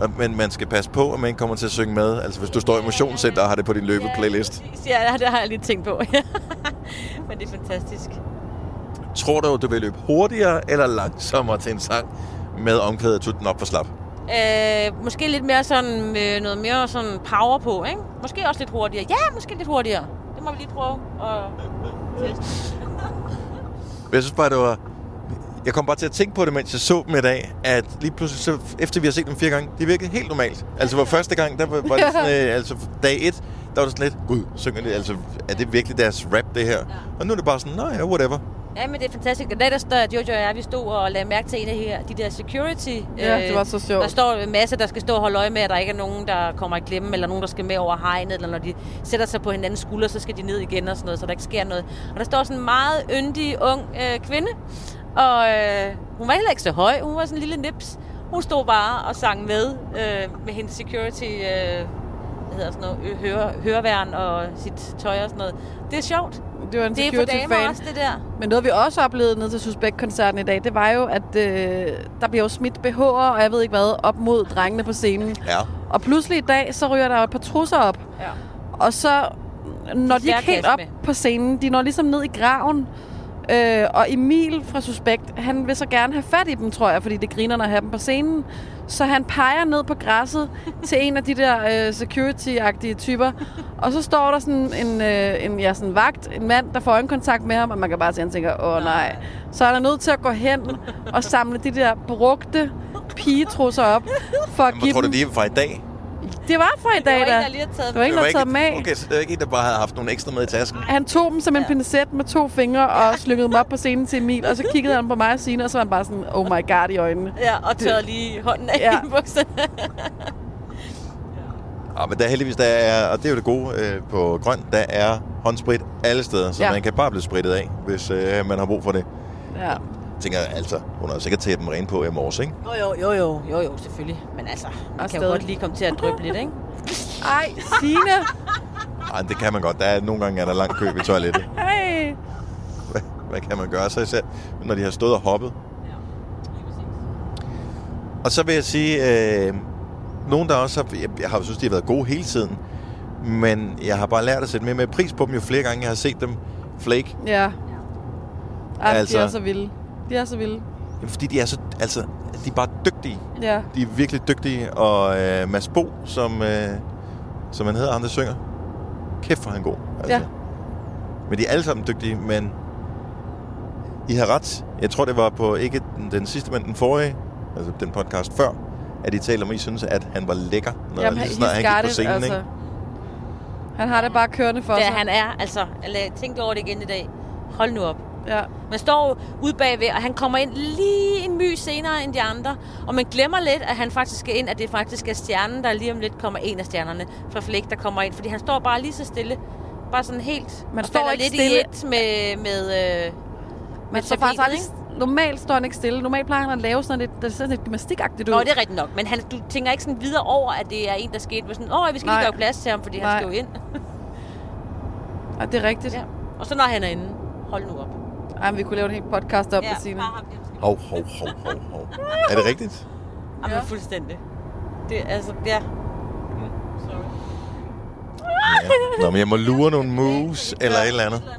det er Men man skal passe på, at man ikke kommer til at synge med. Altså hvis du står i motionscenter og har det på din løbeplaylist. Ja, det har jeg lige tænkt på. men det er fantastisk. Tror du, du vil løbe hurtigere eller langsommere til en sang med omkvædet tutten op for slap? Øh, måske lidt mere sådan, med noget mere sådan power på, ikke? Måske også lidt hurtigere. Ja, måske lidt hurtigere. Det må vi lige prøve at teste. Jeg synes bare, det var... Jeg kom bare til at tænke på det, mens jeg så dem i dag, at lige pludselig, så, efter vi har set dem fire gange, det virkede helt normalt. Altså, hvor første gang, der var, var det sådan, øh, altså dag et, der var det sådan lidt, gud, synger det, altså, er det virkelig deres rap, det her? Og nu er det bare sådan, nej, ja, whatever. Ja, men det er fantastisk. Der står Jojo og jeg, vi stod og lagde mærke til en af her, de der security. øh, Ja, det var så sjovt. Der står en masse, der skal stå og holde øje med, at der ikke er nogen, der kommer i klemme, eller nogen, der skal med over hegnet, eller når de sætter sig på hinandens skulder, så skal de ned igen og sådan noget, så der ikke sker noget. Og der står sådan en meget yndig, ung øh, kvinde, og øh, hun var heller ikke så høj, hun var sådan en lille nips. Hun stod bare og sang med, øh, med hendes security, øh, hedder sådan noget, ø- høre, høreværn og sit tøj og sådan noget. Det er sjovt. Det var en Det er for damer security-fan. også, det der. Men noget, vi også oplevede ned til Suspekt-koncerten i dag, det var jo, at øh, der bliver jo smidt BH'er, og jeg ved ikke hvad, op mod drengene på scenen. Ja. Og pludselig i dag, så ryger der jo et par trusser op. Ja. Og så når de ikke helt op med. på scenen. De når ligesom ned i graven. Øh, og Emil fra Suspekt, han vil så gerne have fat i dem, tror jeg, fordi det griner at have dem på scenen. Så han peger ned på græsset til en af de der øh, security-agtige typer. Og så står der sådan en, øh, en ja, sådan vagt, en mand, der får øjenkontakt med ham, og man kan bare se, at han tænker, åh nej. Så er der nødt til at gå hen og samle de der brugte pigetrusser op, for at give tror du, dem... de er fra i dag? Det var fra i dag, var da. Det var ikke, der taget dem af. Okay, så det er ikke en, der bare havde haft nogle ekstra med i tasken. Han tog dem som en Ja. pincet med to fingre og slyngede dem op på scenen til Emil. Og så kiggede han på mig og Signe, og så var han bare sådan, oh my god i øjnene. Ja, og tørrede lige hånden af Ja. i bukserne. Ja, men der er heldigvis, der er, og det er jo det gode øh, på Grøn, der er håndsprit alle steder, så ja. man kan bare blive spritet af, hvis øh, man har brug for det. Ja. Jeg tænker, altså, hun har sikkert taget dem rent på i morges, ikke? Jo, jo, jo, jo, jo, jo, selvfølgelig. Men altså, man Og kan jo stadig. godt lige komme til at dryppe lidt, ikke? Ej, Signe! Ej, det kan man godt. Der er, nogle gange er der lang kø ved toilettet. Hey. Hvad, hvad kan man gøre? Så især, når de har stået og hoppet. Og så vil jeg sige, øh, nogen der også har, jeg, jeg har jo synes, de har været gode hele tiden, men jeg har bare lært at sætte mere med pris på dem, jo flere gange jeg har set dem flake. Ja. Ej, altså. de Altså- er så vilde. De er så vilde. Jamen, Fordi de er så, altså, de er bare dygtige. Ja. De er virkelig dygtige, og øh, Mads Bo, som, øh, som han hedder, ham der synger, kæft for han god. Altså. Ja. Men de er alle sammen dygtige, men I har ret. Jeg tror, det var på ikke den, den sidste, men den forrige, altså den podcast før, at I talte om, at I synes, at han var lækker, når Jamen, lige snart han gik på scenen, altså. ikke? Han har det bare kørende for Det sig. er, han er, altså, eller tænk over det igen i dag. Hold nu op. Ja. Man står ude bagved, og han kommer ind lige en my senere end de andre. Og man glemmer lidt, at han faktisk skal ind, at det faktisk er stjernen, der lige om lidt kommer en af stjernerne fra Flæk, der kommer ind. Fordi han står bare lige så stille. Bare sådan helt... Man og står lidt stille. i et med, med, øh, Man med står faktisk aldrig, normalt står han ikke stille. Normalt plejer han at lave sådan lidt, det er sådan lidt gymnastikagtigt ud. Nå, det er rigtigt nok. Men han, du tænker ikke sådan videre over, at det er en, der skete. Sådan, Åh, vi skal Nej. lige gøre plads til ham, fordi Nej. han skal jo ind. Ja, det er rigtigt. ja. Og så når han er inde, hold nu op. Ej, vi kunne lave en hel podcast om det, Signe. Hov, hov, hov, hov, hov. Er det rigtigt? Jamen, Ja. fuldstændig. Det, altså, ja. Ja. Nå, men jeg må lure nogle moves eller et eller andet. Nej,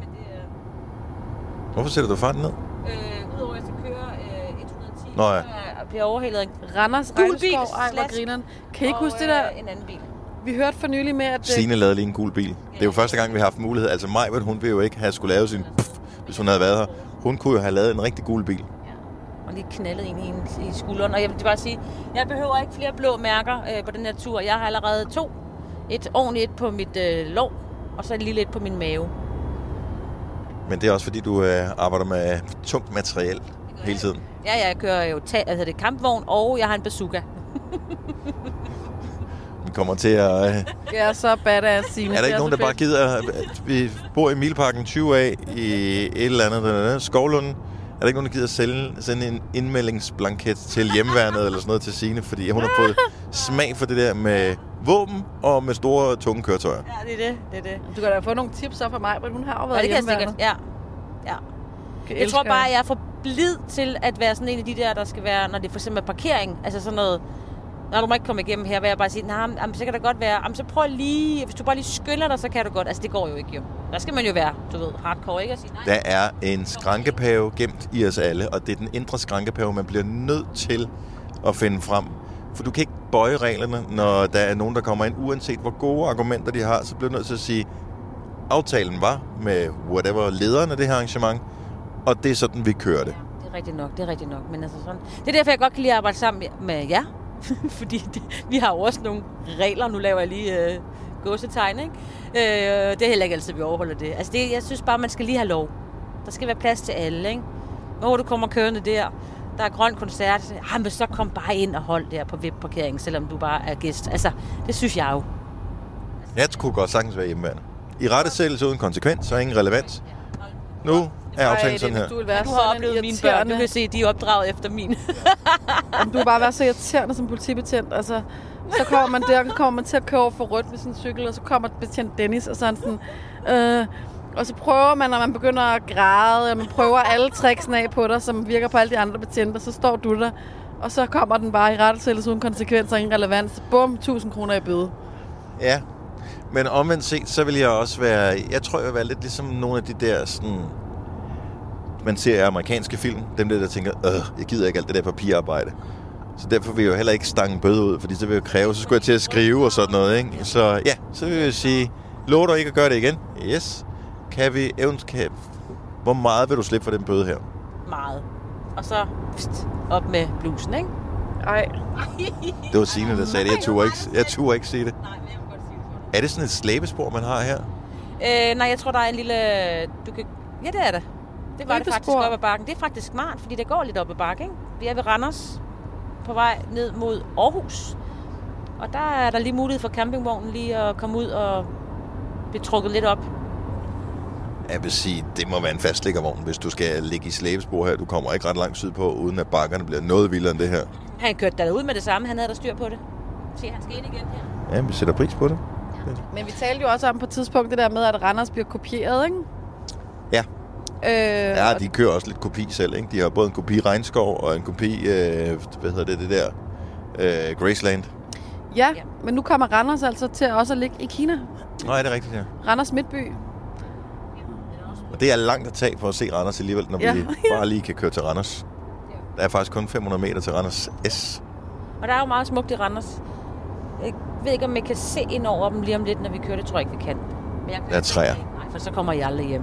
men det er... Hvorfor sætter du farten ned? Øh, Udover at jeg skal køre øh, 110, Nå ja. så jeg bliver overhældet af Randers Gul bil, ej, hvor grineren. Kan I ikke og, huske det der? Øh, en anden bil. Vi hørte for nylig med, at... øh, Signe lavede lige en gul bil. Det er jo første gang, vi har haft mulighed. Altså mig, hun ville jo ikke have skulle lave sin pff, hvis hun havde været her. Hun kunne jo have lavet en rigtig gul bil. Og lige knaldet ind i, en, i skulderen. Og jeg vil bare sige, jeg behøver ikke flere blå mærker øh, på den her tur. Jeg har allerede to. Et ordentligt et på mit øh, lov, og så et lille et på min mave. Men det er også fordi, du øh, arbejder med tungt materiel hele tiden. Ja, ja, jeg kører jo ta- altså, det kampvogn, og jeg har en bazooka. Kommer til at... Øh, er så badass, Signe. er der Det ikke nogen, der bare gider... at Vi bor i Milparken 20A i et eller andet, der, Skovlund. Er der ikke nogen, der gider sælge, sende en indmeldingsblanket til hjemmeværnet eller sådan noget til Signe? Fordi hun har fået smag for det der med våben og med store, tunge køretøjer. Ja, det er det. det, er det. Du kan da få nogle tips så fra mig, men hun har jo været Ja, det kan sikkert. Ja. ja. Jeg, Jeg tror bare, at jeg er for blid til at være sådan en af de der, der skal være, når det for eksempel er parkering. Altså sådan noget, når du må ikke komme igennem her, vil jeg bare sige, nej, nah, så kan det godt være, jamen, så prøv lige, hvis du bare lige skynder dig, så kan du godt. Altså det går jo ikke jo. Der skal man jo være, du ved, hardcore, ikke? At sige, nej. Der er en skrankepave gemt i os alle, og det er den indre skrankepave, man bliver nødt til at finde frem. For du kan ikke bøje reglerne, når der er nogen, der kommer ind, uanset hvor gode argumenter de har, så bliver du nødt til at sige, aftalen var med whatever lederen af det her arrangement, og det er sådan, vi kører det. Det er rigtigt nok, det er rigtigt nok. Men altså sådan, det er derfor, jeg godt kan lide at arbejde sammen med jer. Fordi det, vi har jo også nogle regler. Nu laver jeg lige øh, gåsetegn, ikke? Øh, det er heller ikke altid, vi overholder det. Altså, det, jeg synes bare, man skal lige have lov. Der skal være plads til alle, ikke? Hvor du kommer kørende der, der er grøn koncert. Ah, men så kom bare ind og hold der på VIP-parkeringen, selvom du bare er gæst. Altså, det synes jeg jo. Jeg kunne godt sagtens være hjemmeværende. I rettesættelse uden konsekvens og ingen relevans. Nu er aftalen sådan her. Du vil være Du har sådan oplevet mine børn. Du kan se, de er opdraget efter min. Jamen, Du vil bare være så irriterende som politibetjent. Altså, så kommer man der, så kommer man til at køre over for rødt med sin cykel, og så kommer betjent Dennis, og så han sådan... Øh, og så prøver man, når man begynder at græde, og man prøver alle tricksene af på dig, som virker på alle de andre betjente, så står du der, og så kommer den bare i rettesættelse uden konsekvenser og ingen relevans. Bum, 1000 kroner i bøde. Ja, men omvendt set, så vil jeg også være... Jeg tror, jeg vil være lidt ligesom nogle af de der sådan... Man ser i amerikanske film, dem der, der tænker, øh, jeg gider ikke alt det der papirarbejde. Så derfor vil jeg jo heller ikke stange bøde ud, fordi så vil jeg kræve, så skulle jeg til at skrive og sådan noget, ikke? Så ja, så vil jeg sige, lover du ikke at gøre det igen? Yes. Kan vi eventuelt... Hvor meget vil du slippe for den bøde her? Meget. Og så pst, op med blusen, ikke? Ej, Det var Signe, der sagde det. Jeg turde ikke, jeg turde ikke sige det. Nej, men jeg godt sige det. Er det sådan et slæbespor, man har her? Øh, nej, jeg tror, der er en lille... Du kan... Ja, det er det. Det var det faktisk op ad bakken. Det er faktisk smart, fordi det går lidt op ad bakken. Ikke? Vi er ved Randers på vej ned mod Aarhus. Og der er der lige mulighed for campingvognen lige at komme ud og blive trukket lidt op. Jeg vil sige, det må være en fastlæggervogn, hvis du skal ligge i slæbespor her. Du kommer ikke ret langt sydpå, uden at bakkerne bliver noget vildere end det her. Han kørte der ud med det samme. Han havde der styr på det. Se, han skal ind igen her. Ja, vi sætter pris på det. men vi talte jo også om på et tidspunkt det der med, at Randers bliver kopieret, ikke? Ja. Øh, Ja, de kører også lidt kopi selv, ikke? De har både en kopi Regnskov og en kopi, øh, hvad hedder det, det der, øh, Graceland. Ja, Ja. men nu kommer Randers altså til også at ligge i Kina. Nej, det er rigtigt, ja. Randers Midtby. Og det er langt at tage for at se Randers alligevel, når Ja. vi bare lige kan køre til Randers. Der er faktisk kun 500 meter til Randers S. Og der er jo meget smukt i Randers. Jeg ved ikke, om jeg kan se ind over dem lige om lidt, når vi kører. Det tror jeg ikke, vi kan. Men jeg Der er træer. Nej, for så kommer jeg aldrig hjem.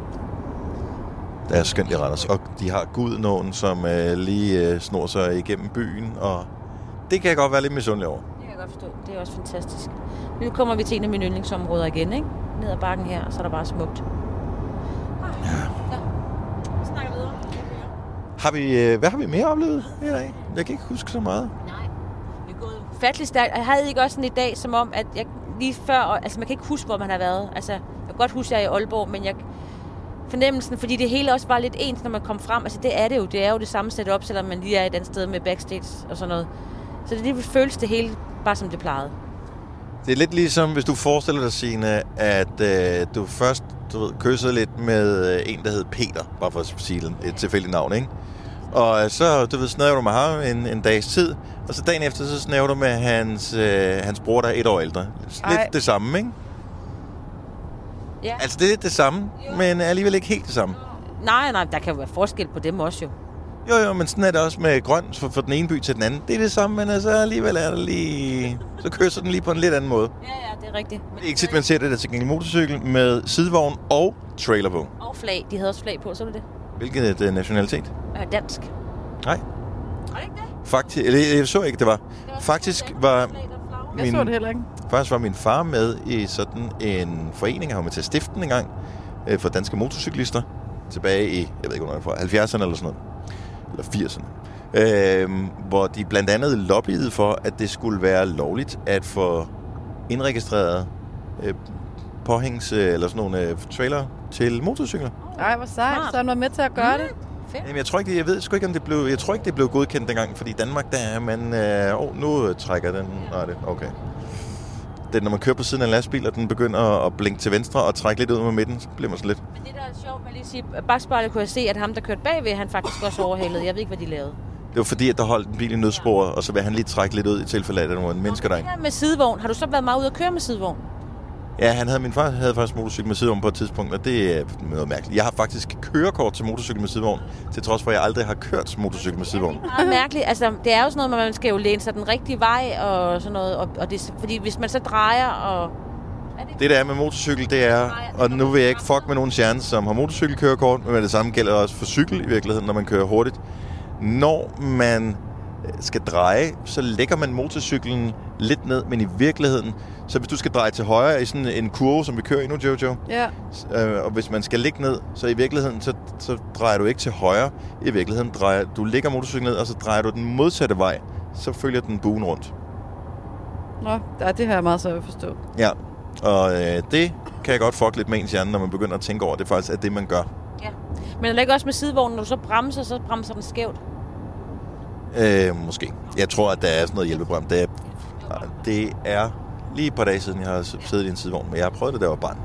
Der er skønt i Randers. Og de har Gudnåen, som øh, lige øh, snor sig igennem byen, og det kan jeg godt være lidt misundelig over. Det kan jeg godt forstå. Det er også fantastisk. Nu kommer vi til en af mine yndlingsområder igen, ikke? Ned ad bakken her, så er der bare smukt. Ja. ja. Vi snakker videre. Har vi, øh, hvad har vi mere oplevet i dag? Jeg kan ikke huske så meget. Nej. Det er gået ufattelig stærkt. Jeg havde ikke også sådan i dag, som om, at jeg lige før... Altså, man kan ikke huske, hvor man har været. Altså, jeg kan godt huske, at jeg er i Aalborg, men jeg... Fornemmelsen, fordi det hele også var lidt ens, når man kom frem. Altså, det er det jo. Det er jo det samme setup, selvom man lige er et andet sted med backstage og sådan noget. Så det lige føles det hele bare som det plejede. Det er lidt ligesom, hvis du forestiller dig, Signe, at øh, du først du ved, kyssede lidt med øh, en, der hed Peter, bare for at sige et tilfældigt navn, ikke? Og øh, så, du ved, snæver du med ham en, en dags tid, og så dagen efter, så snæver du med hans, øh, hans bror, der er et år ældre. Lidt Ej. det samme, ikke? Ja. Altså, det er lidt det samme, men alligevel ikke helt det samme. Nej, nej, der kan jo være forskel på dem også jo. Jo, jo, men sådan er det også med grøn fra, fra den ene by til den anden. Det er det samme, men altså alligevel er det lige... Så kysser den lige på en lidt anden måde. Ja, ja, det er rigtigt. Det er ikke tit, man ser det der til gengæld motorcykel med sidevogn og trailer på. Og flag. De havde også flag på, så du det? Hvilket øh, nationalitet? Øh, dansk. Nej, Var det ikke det? faktisk... Eller, jeg så ikke, det var. Faktisk var, Jeg Min- så det heller ikke. faktisk var min far med i sådan en forening, han var med til at stifte den engang, øh, for danske motorcyklister, tilbage i, jeg ved ikke, hvornår det var, 70'erne eller sådan noget. Eller 80'erne. Øh, hvor de blandt andet lobbyede for, at det skulle være lovligt at få indregistreret øh, påhængs, øh, eller sådan nogle øh, trailer til motorcykler. Ej, hvor sejt. Så han var med til at gøre det. Fedt. Jamen, jeg tror ikke, jeg ved sgu ikke, om det blev, jeg tror ikke, det blev godkendt dengang, fordi i Danmark, der er man, øh, nu trækker den, nej, det, okay. Det når man kører på siden af en lastbil, og den begynder at blinke til venstre og trække lidt ud med midten, så bliver man sådan lidt. Men det, der er sjovt, med lige sige, bagspejlet kunne jeg se, at ham, der kørte bagved, han faktisk også overhalede. Jeg ved ikke, hvad de lavede. Det var fordi, at der holdt en bil i nødsporet, og så vil han lige trække lidt ud i tilfælde af, at der var en mennesker derinde. med sidevogn, har du så været meget ude at køre med sidevogn? Ja, han havde, min far havde faktisk motorcykel med sidevogn på et tidspunkt, og det er noget mærkeligt. Jeg har faktisk kørekort til motorcykel med sidevogn, til trods for, at jeg aldrig har kørt motorcykel med sidevogn. Meget mærkeligt. Altså, det er jo sådan noget, man skal jo læne sig den rigtige vej og sådan noget. Og, og det, fordi hvis man så drejer og... Er det Det der er med motorcykel, det er, og nu vil jeg ikke fuck med nogen stjerne, som har motorcykelkørekort, men det samme gælder også for cykel i virkeligheden, når man kører hurtigt. Når man skal dreje, så lægger man motorcyklen lidt ned, men i virkeligheden, så hvis du skal dreje til højre i sådan en kurve, som vi kører i nu, Jojo, Ja. øh, og hvis man skal ligge ned, så i virkeligheden, så, så drejer du ikke til højre. I virkeligheden drejer du lægger motorcyklen ned, og så drejer du den modsatte vej. Så følger den buen rundt. Nå, ja, det har jeg meget svært at forstå. Ja, og øh, det kan jeg godt fuck lidt med ens hjerne, når man begynder at tænke over, at det faktisk er det, man gør. Ja. Men det ikke også med sidevognen, når du så bremser, så bremser den skævt. Øh, måske. Jeg tror, at der er sådan noget hjælpeprogram. Det er, det er lige et par dage siden, jeg har siddet i en sidevogn, men jeg har prøvet det, jeg var barn.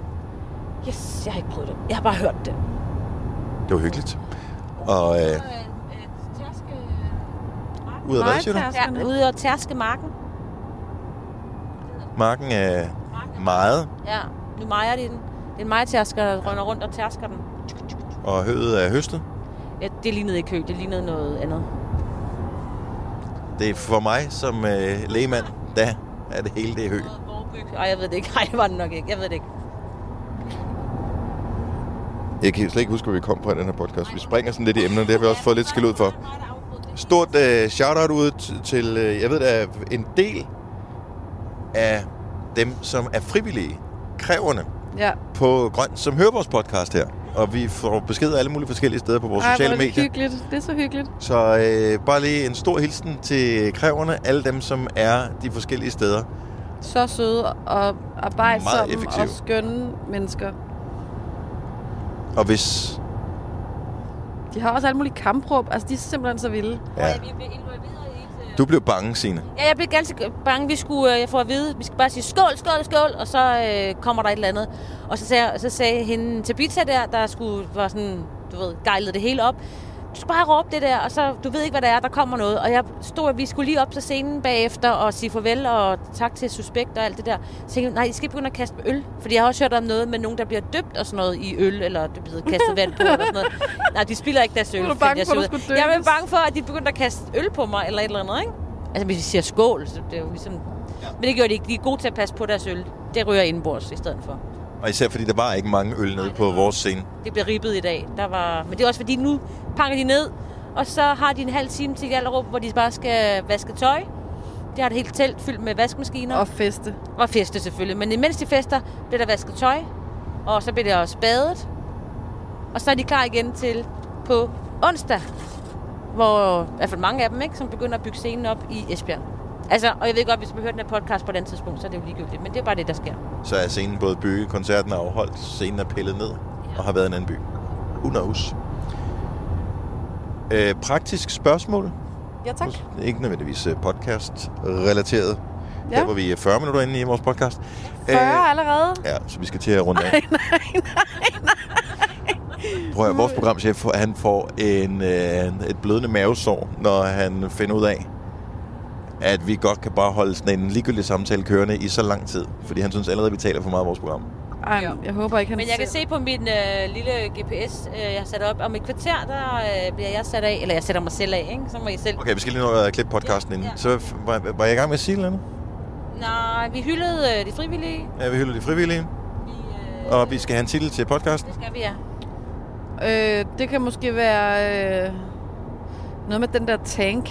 Yes, jeg har ikke prøvet det. Jeg har bare hørt det. Det var hyggeligt. Og øh, ud af hvad, siger du? Ja, ude og tærske marken. Marken er meget, Ja, nu mejer de den. Det er en majtærsker, der rønner rundt og tærsker den. og høet er høstet. Ja, det lignede ikke hø, det lignede noget andet. Det er for mig som øh, lægemand, der er det hele det er hø. Ej, jeg ved det ikke. Ej, det var det nok ikke. Jeg ved det ikke. Jeg kan slet ikke huske, hvad vi kom på i den her podcast. Vi springer sådan lidt i emner, det har vi også fået lidt skæld ud for. Stort øh, shout-out ud til, øh, jeg ved, der er en del af dem, som er frivillige, kræverne Ja. på Grøn, som hører vores podcast her. Og vi får beskeder alle mulige forskellige steder på vores Ej, sociale er det medier. hyggeligt. Det er så hyggeligt. Så øh, bare lige en stor hilsen til kræverne, alle dem, som er de forskellige steder. Så søde og arbejdsomme og skønne mennesker. Og hvis... De har også alle mulige kampråb. Altså, de er simpelthen så vilde. Ja, vi blev involveret du blev bange, Signe. Ja, jeg blev ganske bange. Vi skulle, øh, jeg får at vide, vi skal bare sige skål, skål, skål, og så øh, kommer der et eller andet. Og så sagde, så sagde hende Tabitha der, der skulle, var sådan, du ved, gejlede det hele op. Du skal bare råbe det der, og så, du ved ikke, hvad der er, der kommer noget. Og jeg stod, at vi skulle lige op til scenen bagefter og sige farvel og tak til Suspekt og alt det der. Så tænkte jeg, nej, I skal ikke begynde at kaste med øl. Fordi jeg har også hørt om noget med nogen, der bliver døbt og sådan noget i øl, eller det bliver kastet vand på eller sådan noget. Nej, de spiller ikke deres øl. Du bange jeg for, at Jeg er bange for, at de begyndte at kaste øl på mig, eller et eller andet, ikke? Altså, hvis vi siger skål, så det er jo ligesom... Men det gjorde de ikke. De er gode til at passe på deres øl. Det ryger indenbords i stedet for. Og især fordi der var ikke mange øl nede på vores scene. Det bliver ribbet i dag. Der var... Men det er også fordi, nu pakker de ned, og så har de en halv time til Gallerup, hvor de bare skal vaske tøj. De har et helt telt fyldt med vaskemaskiner. Og feste. Og feste selvfølgelig. Men imens de fester, bliver der vasket tøj, og så bliver der også badet. Og så er de klar igen til på onsdag, hvor i hvert fald mange af dem, ikke, som begynder at bygge scenen op i Esbjerg. Altså, og jeg ved godt, hvis vi hører den her podcast på et andet tidspunkt, så er det jo ligegyldigt. Men det er bare det, der sker. Så er scenen både bygget, koncerten er afholdt, scenen er pillet ned og har været i en anden by. Who knows? Øh, praktisk spørgsmål. Ja, tak. Ikke nødvendigvis øh, podcast-relateret. Ja. Der hvor vi er 40 minutter inde i vores podcast. 40 allerede? Ja, så vi skal til at runde af. Nej, nej, nej. Prøv at vores programchef, han får en, øh, et blødende mavesår, når han finder ud af, at vi godt kan bare holde sådan en ligegyldig samtale kørende i så lang tid. Fordi han synes allerede, at vi taler for meget af vores program. Ej, jeg håber ikke, han Men jeg kan se på min øh, lille GPS, øh, jeg har sat op, om et kvarter, der øh, bliver jeg sat af, eller jeg sætter mig selv af, ikke? Så må I selv... Okay, vi skal lige nå at klippe podcasten Ja, inden. ja. Så var, var jeg i gang med at sige noget? Nej, vi hyldede øh, de frivillige. Ja, vi hylder de frivillige, Vi, øh, og vi skal have en titel til podcasten. Det skal vi, ja. Øh, det kan måske være øh, noget med den der tank.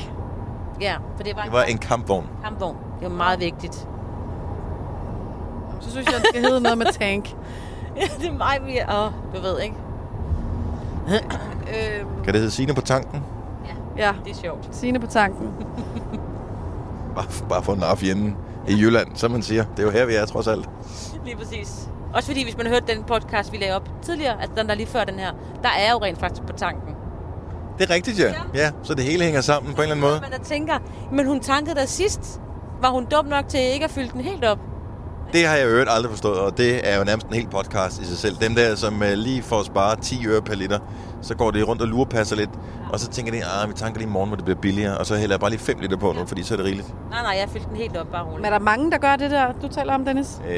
Ja, for det var, Det var en kampvogn. kampvogn. Det var meget vigtigt. Så synes jeg, det skal hedde noget med tank. Ja, det er mig, vi er... Åh, du ved, ikke? Øh, Kan det hedde Signe på tanken? ja, Det er sjovt. Signe på tanken. Bare, bare for en af fjenden i Jylland, som man siger. Det er jo her, vi er trods alt. Lige præcis. Også fordi, hvis man har hørt den podcast, vi lagde op tidligere, altså den der lige før den her, der er jo rent faktisk på tanken. Det er rigtigt, ja. Ja, så det hele hænger sammen på en eller anden måde. Man der tænker, men hun tankede der sidst. Var hun dum nok til ikke at fylde den helt op? Det har jeg øvrigt aldrig forstået, og det er jo nærmest en hel podcast i sig selv. Dem der, som uh, lige får at spare 10 øre per liter, så går de rundt og lurepasser lidt, og så tænker de, ah, vi tanker lige i morgen, hvor det bliver billigere, og så hælder jeg bare lige 5 liter på nu, fordi så er det rigeligt. Nej, nej, jeg fyldte den helt op, bare Men roligt. Mm. er der mange, der gør det der, du taler om, Dennis? Øh,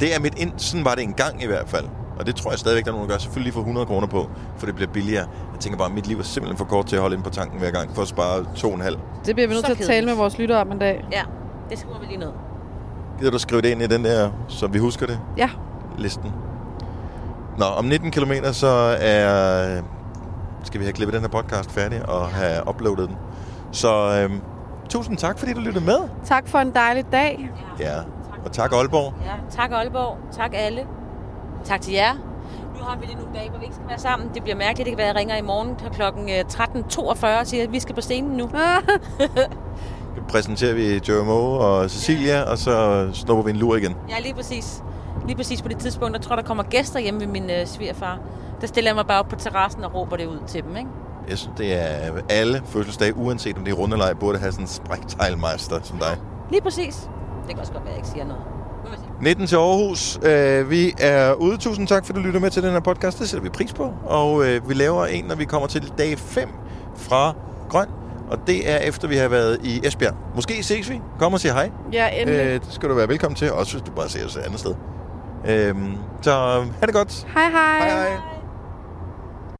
det er mit ind, sådan var det en gang i hvert fald. Og det tror jeg stadigvæk, der er nogen, der gør. Selvfølgelig lige for 100 kroner på, for det bliver billigere. Jeg tænker bare, at mit liv er simpelthen for kort til at holde ind på tanken hver gang, for at spare 2,5. Det bliver vi nødt til at tale med vores lyttere om en dag. Ja, det skriver vi lige ned. Gider du skrive det ind i den der, så vi husker det? Ja, listen. Nå, om 19 km så er, skal vi have klippet den her podcast færdig og have uploadet den. Så øhm, tusind tak, fordi du lyttede med. tak for en dejlig dag. Ja, og tak Aalborg. Ja, tak Aalborg. Tak alle. Tak til jer. Nu har vi lige nogle dage, hvor vi ikke skal være sammen. Det bliver mærkeligt. Det kan være, at jeg ringer i morgen kl. 13.42 og siger, at vi skal på scenen nu. Så præsenterer vi Joe Moe og Cecilia, og så snupper vi en lur igen. Ja, lige præcis. Lige præcis på det tidspunkt, der tror der kommer gæster hjemme ved min øh, svigerfar. Der stiller jeg mig bare op på terrassen og råber det ud til dem, ikke? Jeg synes, det er alle fødselsdage, uanset om det er rundelej, burde have sådan en sprækteglmeister som dig. Lige præcis. Det kan også godt være, at jeg ikke siger noget. Nu må vi se. 19 til Aarhus. Øh, vi er ude. Tusind tak, fordi du lytter med til den her podcast. Det sætter vi pris på. Og øh, vi laver en, når vi kommer til dag 5 fra Grøn. Og det er efter, vi har været i Esbjerg. Måske ses vi. Kom og sig hej. Ja, endelig. Øh, det skal du være velkommen til. Også hvis du bare ser os et andet sted. Øh, så ha' det godt. Hej hej. Hej hej.